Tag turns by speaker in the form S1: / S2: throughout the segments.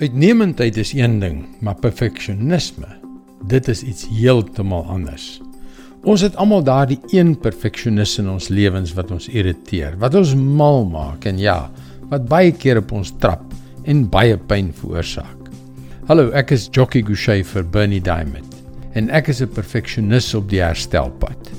S1: Uitnemendheid is een ding, maar perfeksionisme, dit is iets heeltemal anders. Ons het almal daardie een perfeksionis in ons lewens wat ons irriteer, wat ons mal maak en ja, wat baie keer op ons trap en baie pyn veroorsaak. Hallo, ek is Jockey Gouchee vir Bernie Diamond en ek is 'n perfeksionis op die herstelpad.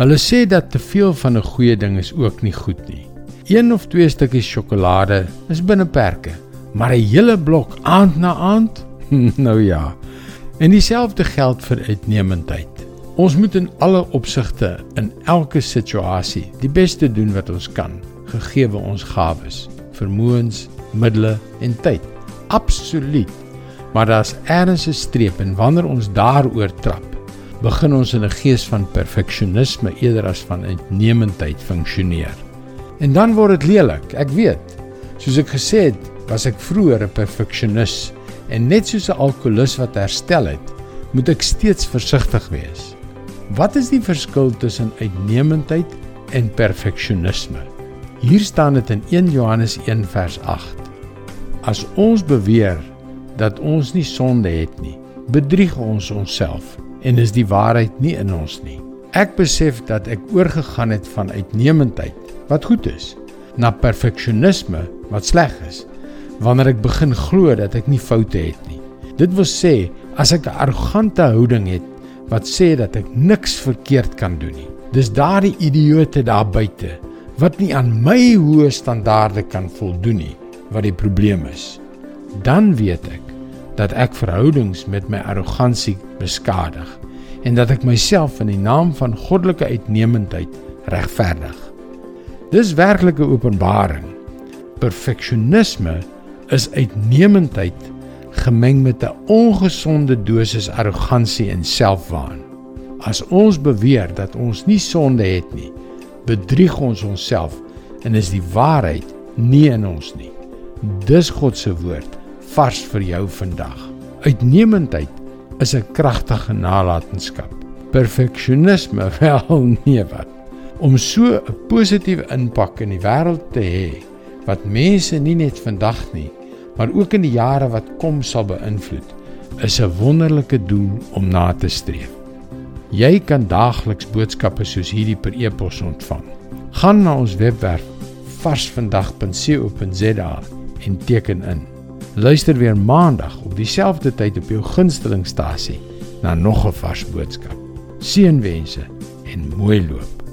S1: Hulle sê dat te veel van 'n goeie ding is ook nie goed nie. Een of twee stukkies sjokolade is binne perke maar 'n hele blok aand na aand? nou ja. En dieselfde geld vir uitnemendheid. Ons moet in alle opsigte in elke situasie die beste doen wat ons kan, gegee ons gawes, vermoëns, middele en tyd. Absoluut. Maar daar's ergens 'n streep en wanneer ons daaroor trap, begin ons in 'n gees van perfeksionisme eerder as van uitnemendheid funksioneer. En dan word dit lelik, ek weet. Soos ek gesê het, was ek vroeër 'n perfeksionis en net soos 'n alkolikus wat herstel het, moet ek steeds versigtig wees. Wat is die verskil tussen uitnemendheid en perfeksionisme? Hier staan dit in 1 Johannes 1 vers 8. As ons beweer dat ons nie sonde het nie, bedrieg ons onsself en is die waarheid nie in ons nie. Ek besef dat ek oorgegaan het van uitnemendheid wat goed is na perfeksionisme wat sleg is wanneer ek begin glo dat ek nie foute het nie. Dit wil sê as ek 'n arrogante houding het wat sê dat ek niks verkeerd kan doen nie. Dis daardie idioote daar buite wat nie aan my hoë standaarde kan voldoen nie wat die probleem is. Dan weet ek dat ek verhoudings met my arrogansie beskadig en dat ek myself in die naam van goddelike uitnemendheid regverdig. Dis werklike openbaring. Perfeksionisme is uitnemendheid gemeng met 'n ongesonde dosis arrogansie en selfwaan. As ons beweer dat ons nie sonde het nie, bedrieg ons onsself en is die waarheid nie in ons nie. Dis God se woord vars vir jou vandag. Uitnemendheid is 'n kragtige nalatenskap. Perfeksionisme wel nee wat. Om so 'n positiewe impak in die wêreld te hê wat mense nie net vandag nie, maar ook in die jare wat kom sal beïnvloed, is 'n wonderlike doel om na te streef. Jy kan daagliks boodskappe soos hierdie per e-pos ontvang. Gaan na ons webwerf varsvandag.co.za en teken in. Luister weer maandag op dieselfde tyd op jou gunstelingstasie na nog 'n vars boodskap. Seënwense en mooi loop.